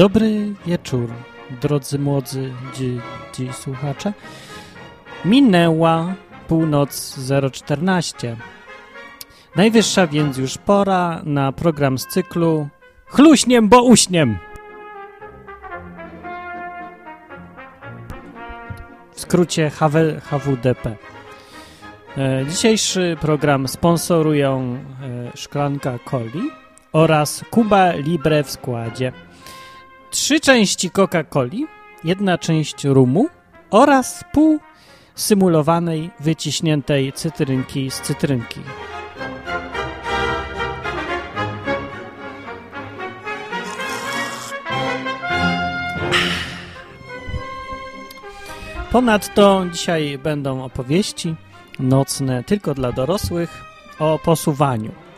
Dobry wieczór, drodzy młodzy dzi, dzi słuchacze. Minęła północ 014. Najwyższa więc już pora na program z cyklu Chluśniem, bo uśniem. W skrócie HW, HWDP. E, Dzisiejszy program sponsorują e, szklanka coli oraz Kuba Libre w składzie. Trzy części Coca-Coli, jedna część rumu oraz pół symulowanej, wyciśniętej cytrynki z cytrynki. Ponadto dzisiaj będą opowieści nocne tylko dla dorosłych o posuwaniu.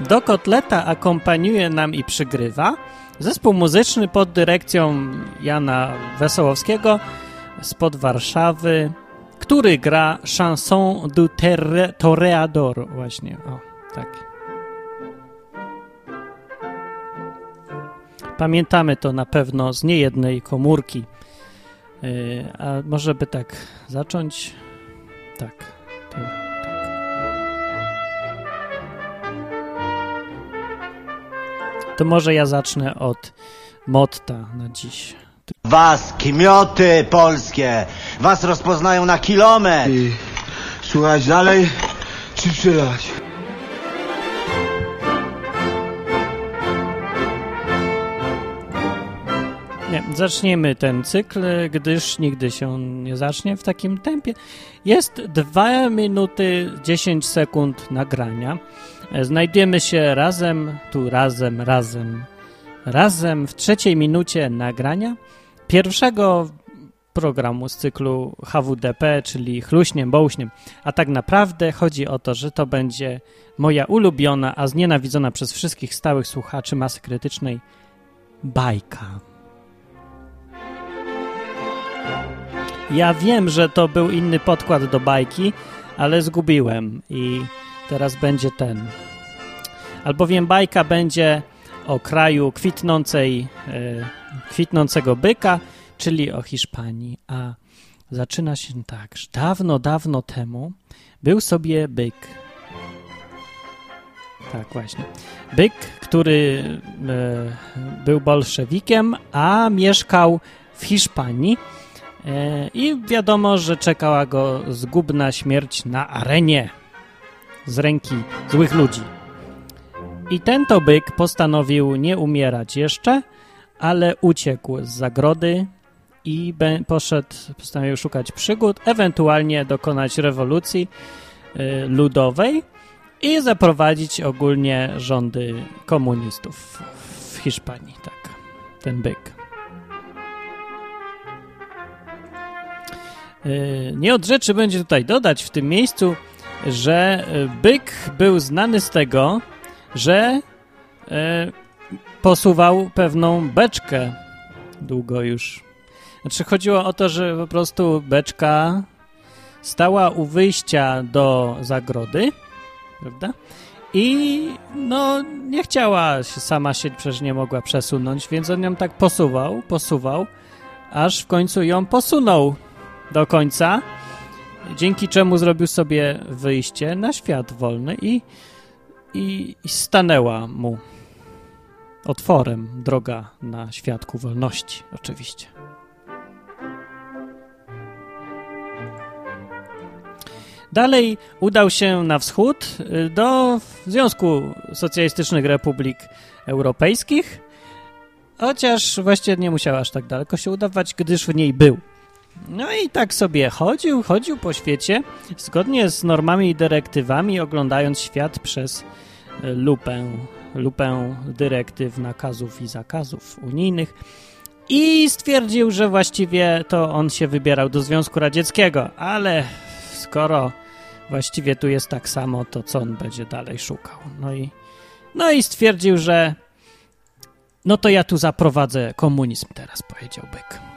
Do kotleta akompaniuje nam i przygrywa zespół muzyczny pod dyrekcją Jana Wesołowskiego spod Warszawy, który gra chanson du terre- toreador właśnie. O, tak. Pamiętamy to na pewno z niejednej komórki. Yy, a może by tak zacząć? Tak. To może ja zacznę od motta na dziś. Was, kimioty polskie, was rozpoznają na kilometr. I słuchać dalej, czy przylać? Nie, zaczniemy ten cykl, gdyż nigdy się nie zacznie w takim tempie. Jest 2 minuty 10 sekund nagrania. E, Znajdziemy się razem, tu razem, razem, razem w trzeciej minucie nagrania pierwszego programu z cyklu HWDP, czyli Chluśniem, Bołśniem. A tak naprawdę chodzi o to, że to będzie moja ulubiona, a znienawidzona przez wszystkich stałych słuchaczy masy krytycznej bajka. Ja wiem, że to był inny podkład do bajki, ale zgubiłem i teraz będzie ten. Albowiem bajka będzie o kraju kwitnącej, e, kwitnącego byka, czyli o Hiszpanii. A zaczyna się tak, że dawno, dawno temu był sobie byk. Tak, właśnie. Byk, który e, był bolszewikiem, a mieszkał w Hiszpanii. E, I wiadomo, że czekała go zgubna śmierć na arenie z ręki złych ludzi. I ten to byk postanowił nie umierać jeszcze, ale uciekł z zagrody i poszedł, postanowił szukać przygód, ewentualnie dokonać rewolucji y, ludowej i zaprowadzić ogólnie rządy komunistów w Hiszpanii. Tak, ten byk. Nie od rzeczy będzie tutaj dodać w tym miejscu, że y, byk był znany z tego, że y, posuwał pewną beczkę długo już. Znaczy chodziło o to, że po prostu beczka stała u wyjścia do zagrody, prawda? I no nie chciała się sama się przecież nie mogła przesunąć, więc on ją tak posuwał, posuwał, aż w końcu ją posunął do końca, dzięki czemu zrobił sobie wyjście na świat wolny i, i, i stanęła mu otworem droga na świat ku wolności, oczywiście. Dalej udał się na wschód y, do Związku Socjalistycznych Republik Europejskich, chociaż właściwie nie musiał aż tak daleko się udawać, gdyż w niej był. No i tak sobie chodził, chodził po świecie, zgodnie z normami i dyrektywami, oglądając świat przez e, lupę, lupę dyrektyw, nakazów i zakazów unijnych. I stwierdził, że właściwie to on się wybierał do Związku Radzieckiego, ale skoro właściwie tu jest tak samo, to co on będzie dalej szukał? No i, no i stwierdził, że no to ja tu zaprowadzę komunizm teraz, powiedział Byk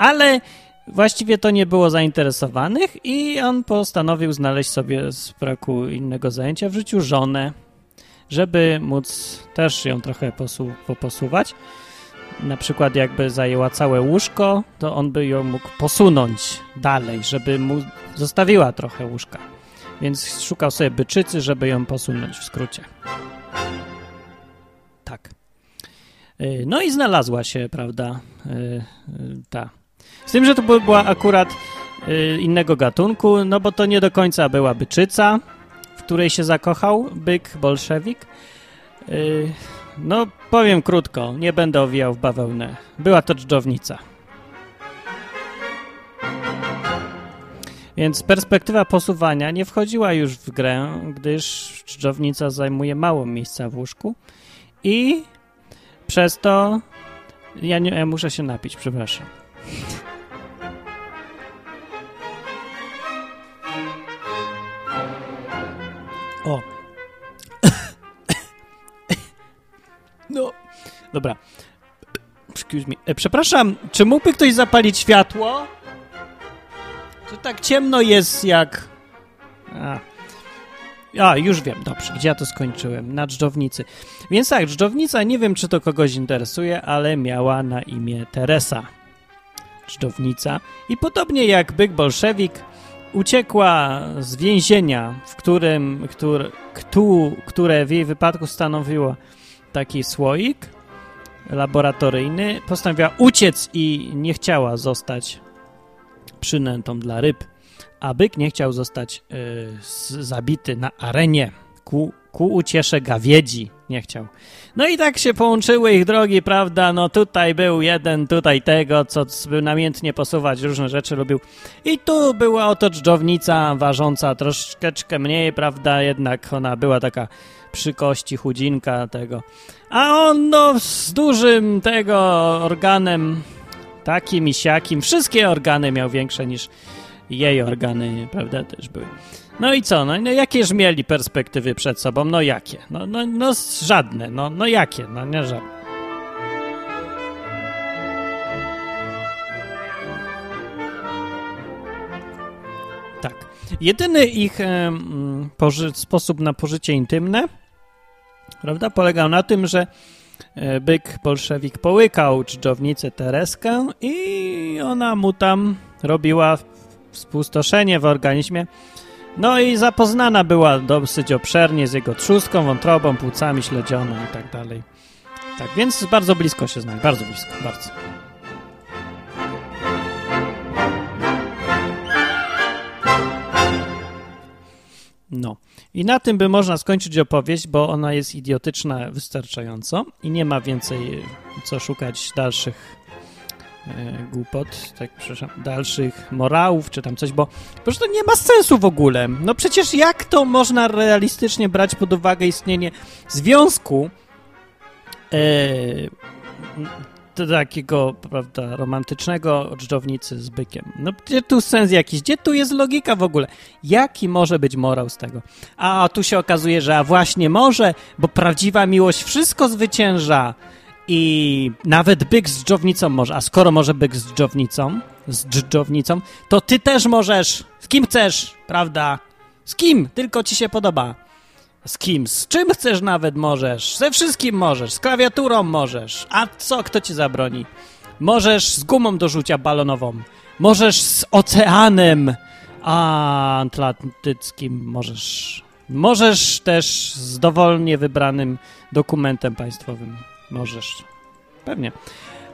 ale właściwie to nie było zainteresowanych i on postanowił znaleźć sobie z braku innego zajęcia w życiu żonę. żeby móc też ją trochę posu poposuwać. Na przykład jakby zajęła całe łóżko, to on by ją mógł posunąć dalej, żeby mu zostawiła trochę łóżka. Więc szukał sobie byczycy, żeby ją posunąć w skrócie. Tak. Y, No i znalazła się, prawda, y, y, ta. Z tym, że to by- była akurat y, innego gatunku, no bo to nie do końca była byczyca, w której się zakochał byk bolszewik. Y, No, powiem krótko, nie będę owijał w bawełnę. Była to dżdżownica. Więc perspektywa posuwania nie wchodziła już w grę, gdyż dżdżownica zajmuje mało miejsca w łóżku i przez to ja, nie, ja muszę się napić, przepraszam. O. No. Dobra. Excuse me. E, Przepraszam, czy mógłby ktoś zapalić światło? To tak ciemno jest jak... A. A, już wiem, dobrze, gdzie ja to skończyłem? Na dżdżownicy. Więc tak, dżdżownica, nie wiem, czy to kogoś interesuje, ale miała na imię Teresa. Dżdżownica. I podobnie jak byk bolszewik, uciekła z więzienia, w którym, które, ktu, które w jej wypadku stanowiło taki słoik laboratoryjny, postanowiła uciec i nie chciała zostać przynętą dla ryb, a byk nie chciał zostać y, z- zabity na arenie ku, ku uciesze gawiedzi. Nie chciał. No i tak się połączyły ich drogi, prawda? No tutaj był jeden, tutaj tego, co był namiętnie posuwać różne rzeczy lubił. I tu była oto dżdżownica ważąca troszeczkę mniej, prawda? Jednak ona była taka przy kości, chudzinka tego. A on no z dużym tego organem takim i siakim. Wszystkie organy miał większe niż jej organy, prawda, też były. No i co? No, no jakież mieli perspektywy przed sobą? No jakie? No, no, no żadne. No, no jakie? No nie żadne. Tak. Jedyny ich sposób na pożycie intymne, prawda, polegał na tym, że e, byk bolszewik połykał dżdżownicę Tereskę i ona mu tam robiła spustoszenie w organizmie. No i zapoznana była dosyć obszernie z jego trzustką, wątrobą, płucami, śledzioną i tak dalej. Tak, więc bardzo blisko się znali, bardzo blisko, bardzo. No. I na tym by można skończyć opowieść, bo ona jest idiotyczna wystarczająco i nie ma więcej co szukać dalszych głupot, tak dalszych morałów czy tam coś, bo po prostu nie ma sensu w ogóle. No przecież jak to można realistycznie brać pod uwagę istnienie związku e, takiego, prawda, romantycznego dżdżownicy z bykiem. No gdzie tu sens jakiś? Gdzie tu jest logika w ogóle? Jaki może być morał z tego? A tu się okazuje, że a właśnie może, bo prawdziwa miłość wszystko zwycięża i nawet byk z dżdżownicą może. A skoro może byk z dżdżownicą, z dżdżownicą, to ty też możesz. Z kim chcesz, prawda? Z kim? Tylko ci się podoba. Z kim? Z czym chcesz nawet możesz. Ze wszystkim możesz. Z klawiaturą możesz. A co? Kto ci zabroni? Możesz z gumą do rzucia balonową. Możesz z oceanem atlantyckim. Możesz. Możesz też z dowolnie wybranym dokumentem państwowym. Możesz. Pewnie.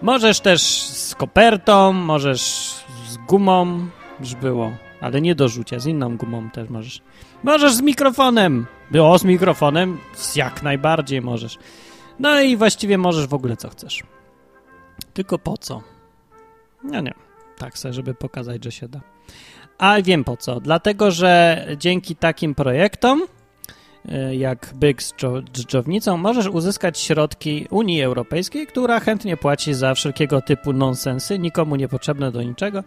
Możesz też z kopertą, możesz z gumą. Już było. Ale nie do rzucia, z inną gumą też możesz. Możesz z mikrofonem. Było z mikrofonem? Jak najbardziej możesz. No i właściwie możesz w ogóle co chcesz. Tylko po co? No nie. Tak se, żeby pokazać, że się da. A wiem po co. Dlatego, że dzięki takim projektom, jak Byk z dżo- dżdżownicą, możesz uzyskać środki Unii Europejskiej, która chętnie płaci za wszelkiego typu nonsensy, nikomu niepotrzebne do niczego,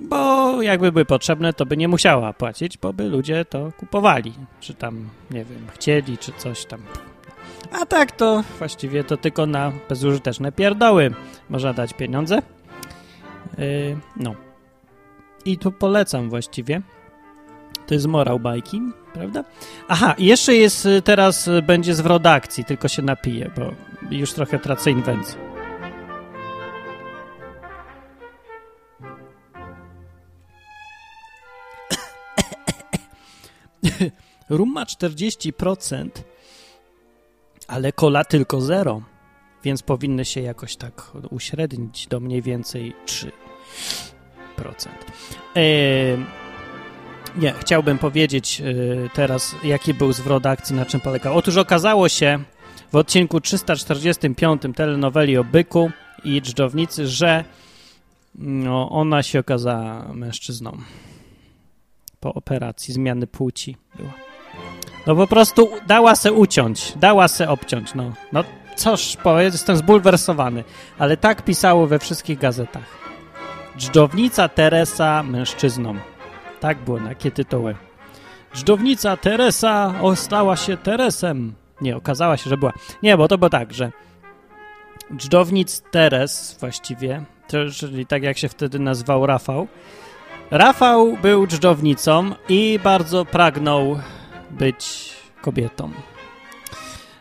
bo jakby były potrzebne, to by nie musiała płacić, bo by ludzie to kupowali, czy tam, nie wiem, chcieli, czy coś tam. A tak to właściwie to tylko na bezużyteczne pierdoły można dać pieniądze. Yy, no. I tu polecam właściwie To jest morał bajki, prawda? Aha, jeszcze jest y, teraz, y, będzie zwrot akcji, tylko się napiję, bo już trochę tracę inwencję. Rum ma 40%, ale kola tylko 0, więc powinny się jakoś tak uśrednić do mniej więcej 3%. Eee, nie, chciałbym powiedzieć y, teraz, jaki był zwrot akcji, na czym polegał. Otóż okazało się w odcinku 345 telenoweli o byku i dżdżownicy, że no, ona się okazała mężczyzną po operacji zmiany płci była. No po prostu dała se uciąć, dała se obciąć, no. No coż powiedz, jestem zbulwersowany, ale tak pisało we wszystkich gazetach. Dżdżownica Teresa mężczyzną. Tak było, takie tytuły. Dżdżownica Teresa ostała się Teresem. Nie, okazała się, że była. Nie, bo to było tak, że dżdżownic Teres właściwie, czyli tak jak się wtedy nazywał Rafał. Rafał był dżdżownicą i bardzo pragnął być kobietą.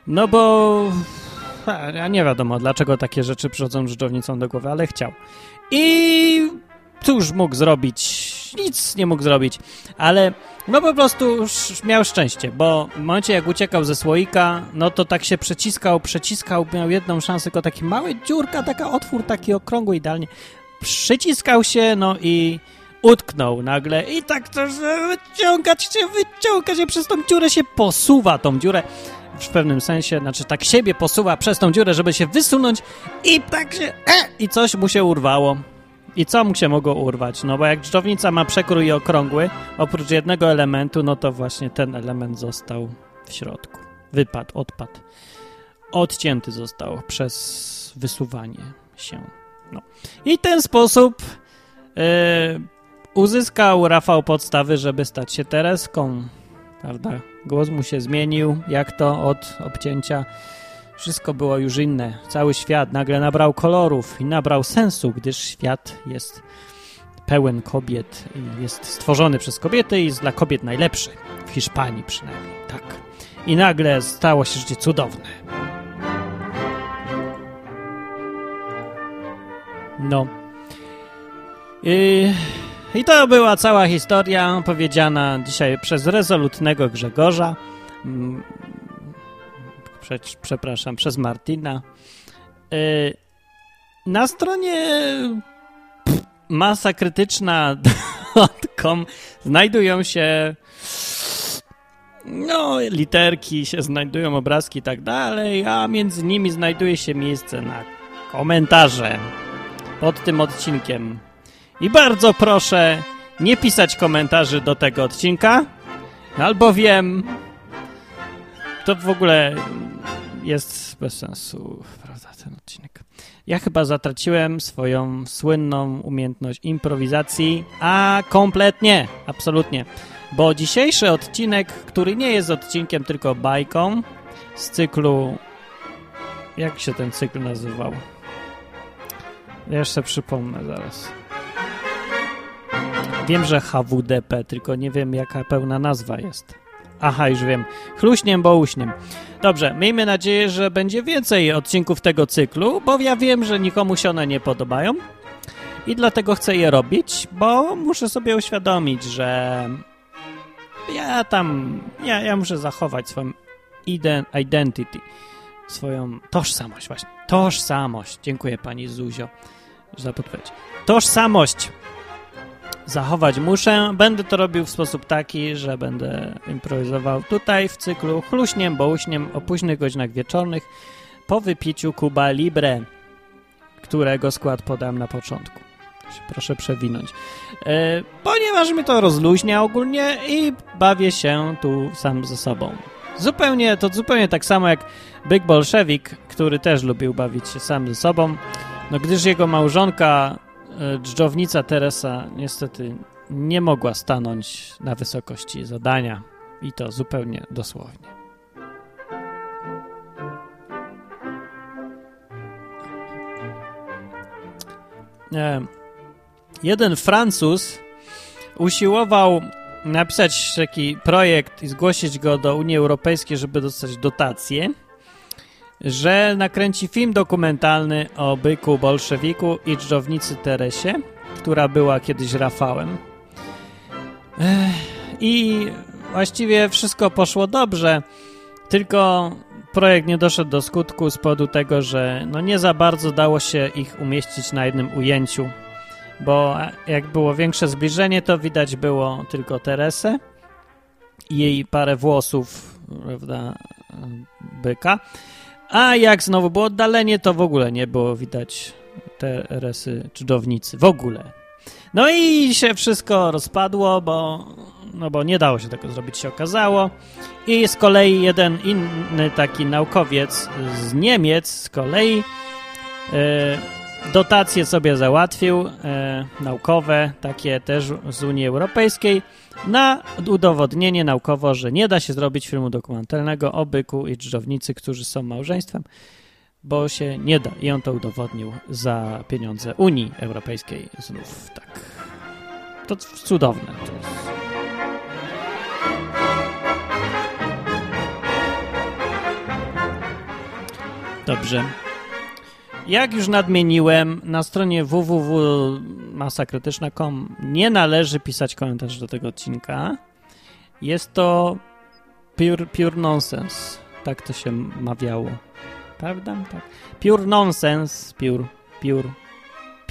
No bo ja nie wiadomo, dlaczego takie rzeczy przychodzą dżdżownicom do głowy, ale chciał. I cóż mógł zrobić? Nic nie mógł zrobić, ale no po prostu miał szczęście, bo w momencie jak uciekał ze słoika, no to tak się przeciskał, przeciskał, miał jedną szansę, tylko taki mały dziurka, taka otwór, taki okrągły idealnie. Przyciskał się, no i utknął nagle i tak to wyciągać się, wyciąga się przez tą dziurę, się posuwa tą dziurę w pewnym sensie, znaczy tak siebie posuwa przez tą dziurę, żeby się wysunąć i tak się, e, i coś mu się urwało. I co mu się mogło urwać? No bo jak dżdżownica ma przekrój okrągły, oprócz jednego elementu, no to właśnie ten element został w środku. Wypadł, odpadł. Odcięty został przez wysuwanie się. No. I ten sposób yy, uzyskał Rafał podstawy, żeby stać się Tereską. Prawda? Głos mu się zmienił, jak to od obcięcia. Wszystko było już inne. Cały świat nagle nabrał kolorów i nabrał sensu, gdyż świat jest pełen kobiet i jest stworzony przez kobiety i jest dla kobiet najlepszy. W Hiszpanii przynajmniej, tak. I nagle stało się życie cudowne. No. I, I to była cała historia opowiedziana dzisiaj przez rezolutnego Grzegorza. Prze, przepraszam, przez Martina. Y, na stronie masakrytyczna.com znajdują się no, literki się znajdują, obrazki i tak dalej, a między nimi znajduje się miejsce na komentarze pod tym odcinkiem. I bardzo proszę nie pisać komentarzy do tego odcinka, albowiem to w ogóle jest bez sensu, prawda, ten odcinek. Ja chyba zatraciłem swoją słynną umiejętność improwizacji, a kompletnie, absolutnie. Bo dzisiejszy odcinek, który nie jest odcinkiem, tylko bajką z cyklu... Jak się ten cykl nazywał? Ja jeszcze przypomnę zaraz. Wiem, że HWDP, tylko nie wiem jaka pełna nazwa jest. Aha, już wiem. Chluśniem, bo uśniem. Dobrze, miejmy nadzieję, że będzie więcej odcinków tego cyklu, bo ja wiem, że nikomu się one nie podobają i dlatego chcę je robić, bo muszę sobie uświadomić, że ja tam, ja, ja muszę zachować swoją identity, swoją tożsamość właśnie. Tożsamość. Dziękuję pani Zuzio za podpowiedź. Tożsamość zachować muszę. Będę to robił w sposób taki, że będę improwizował tutaj w cyklu chluśniem, bołuśniem o późnych godzinach wieczornych po wypiciu Kuba Libre, którego skład podam na początku. Proszę przewinąć. E, ponieważ mi to rozluźnia ogólnie i bawię się tu sam ze sobą. Zupełnie, to zupełnie tak samo jak Big Bolszewik, który też lubił bawić się sam ze sobą, no gdyż jego małżonka dżdżownica Teresa niestety nie mogła stanąć na wysokości zadania i to zupełnie dosłownie. E, jeden Francuz usiłował napisać taki projekt i zgłosić go do Unii Europejskiej, żeby dostać dotację, że nakręci film dokumentalny o byku bolszewiku i dżdżownicy Teresie, która była kiedyś Rafałem. I właściwie wszystko poszło dobrze, tylko projekt nie doszedł do skutku z powodu tego, że no nie za bardzo dało się ich umieścić na jednym ujęciu, bo jak było większe zbliżenie, to widać było tylko Teresę i jej parę włosów, prawda, byka, a jak znowu było oddalenie, to w ogóle nie było widać Teresy czudownicy, w ogóle. No i się wszystko rozpadło, bo, no bo nie dało się tego zrobić, się okazało. I z kolei jeden inny taki naukowiec z Niemiec z kolei e, dotacje sobie załatwił, e, naukowe, takie też z Unii Europejskiej, na udowodnienie naukowo, że nie da się zrobić filmu dokumentalnego o byku i dżdżownicy, którzy są małżeństwem, bo się nie da. I on to udowodnił za pieniądze Unii Europejskiej znów. Tak. To cudowne. Dobrze. Jak już nadmieniłem, na stronie www.masakrytyczna.com nie należy pisać komentarzy do tego odcinka. Jest to pure, pure nonsense. Tak to się mawiało. Prawda? Tak. Pure nonsense. Pure, pure,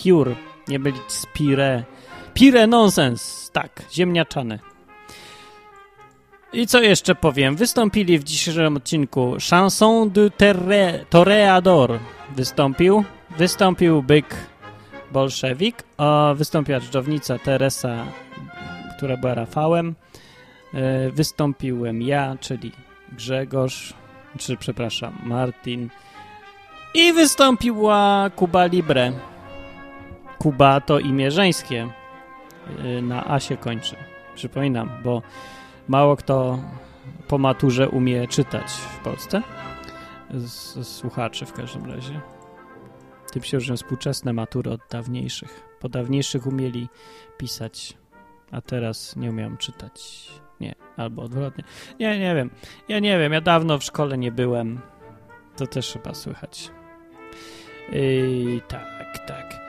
pure. Nie bylić spire. Pire nonsense. Tak, ziemniaczane. I co jeszcze powiem? Wystąpili w dzisiejszym odcinku Chanson du terre, Toreador wystąpił. Wystąpił byk bolszewik, a wystąpiła dżdżownica Teresa, która była Rafałem. E, wystąpiłem ja, czyli Grzegorz, czy przepraszam, Martin. I wystąpiła Kuba Libre. Kuba to imię żeńskie. E, na A się kończy. Przypominam, bo mało kto po maturze umie czytać w Polsce. Z, z słuchaczy w każdym razie. Tym się różnią współczesne matury od dawniejszych. Po dawniejszych umieli pisać, a teraz nie umiem czytać. Nie, albo odwrotnie. Nie, nie wiem. Ja nie wiem, ja dawno w szkole nie byłem. To też chyba słychać. Yy, tak, tak.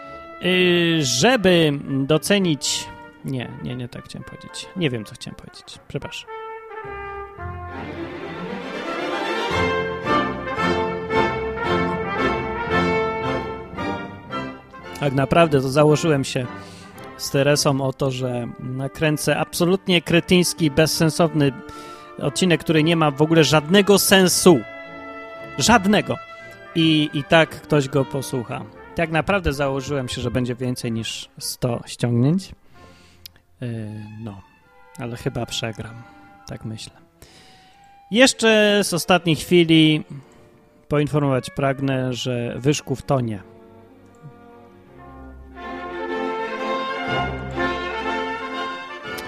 Yy, żeby docenić nie, nie, nie tak chciałem powiedzieć. Nie wiem, co chciałem powiedzieć. Przepraszam. Tak naprawdę to założyłem się z Teresą o to, że nakręcę absolutnie kretyński, bezsensowny odcinek, który nie ma w ogóle żadnego sensu. Żadnego. I, i tak ktoś go posłucha. Tak naprawdę założyłem się, że będzie więcej niż 100 ściągnięć. Yy, no, ale chyba przegram. Tak myślę. Jeszcze z ostatniej chwili poinformować pragnę, że Wyszków tonie.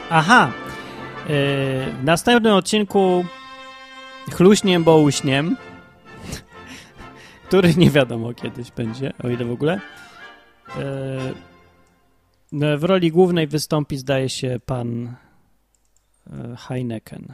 Aha, yy, w następnym odcinku chluśniem, bo uśniem, który nie wiadomo kiedyś będzie, o ile w ogóle, yy, w roli głównej wystąpi, zdaje się, pan e, Heineken.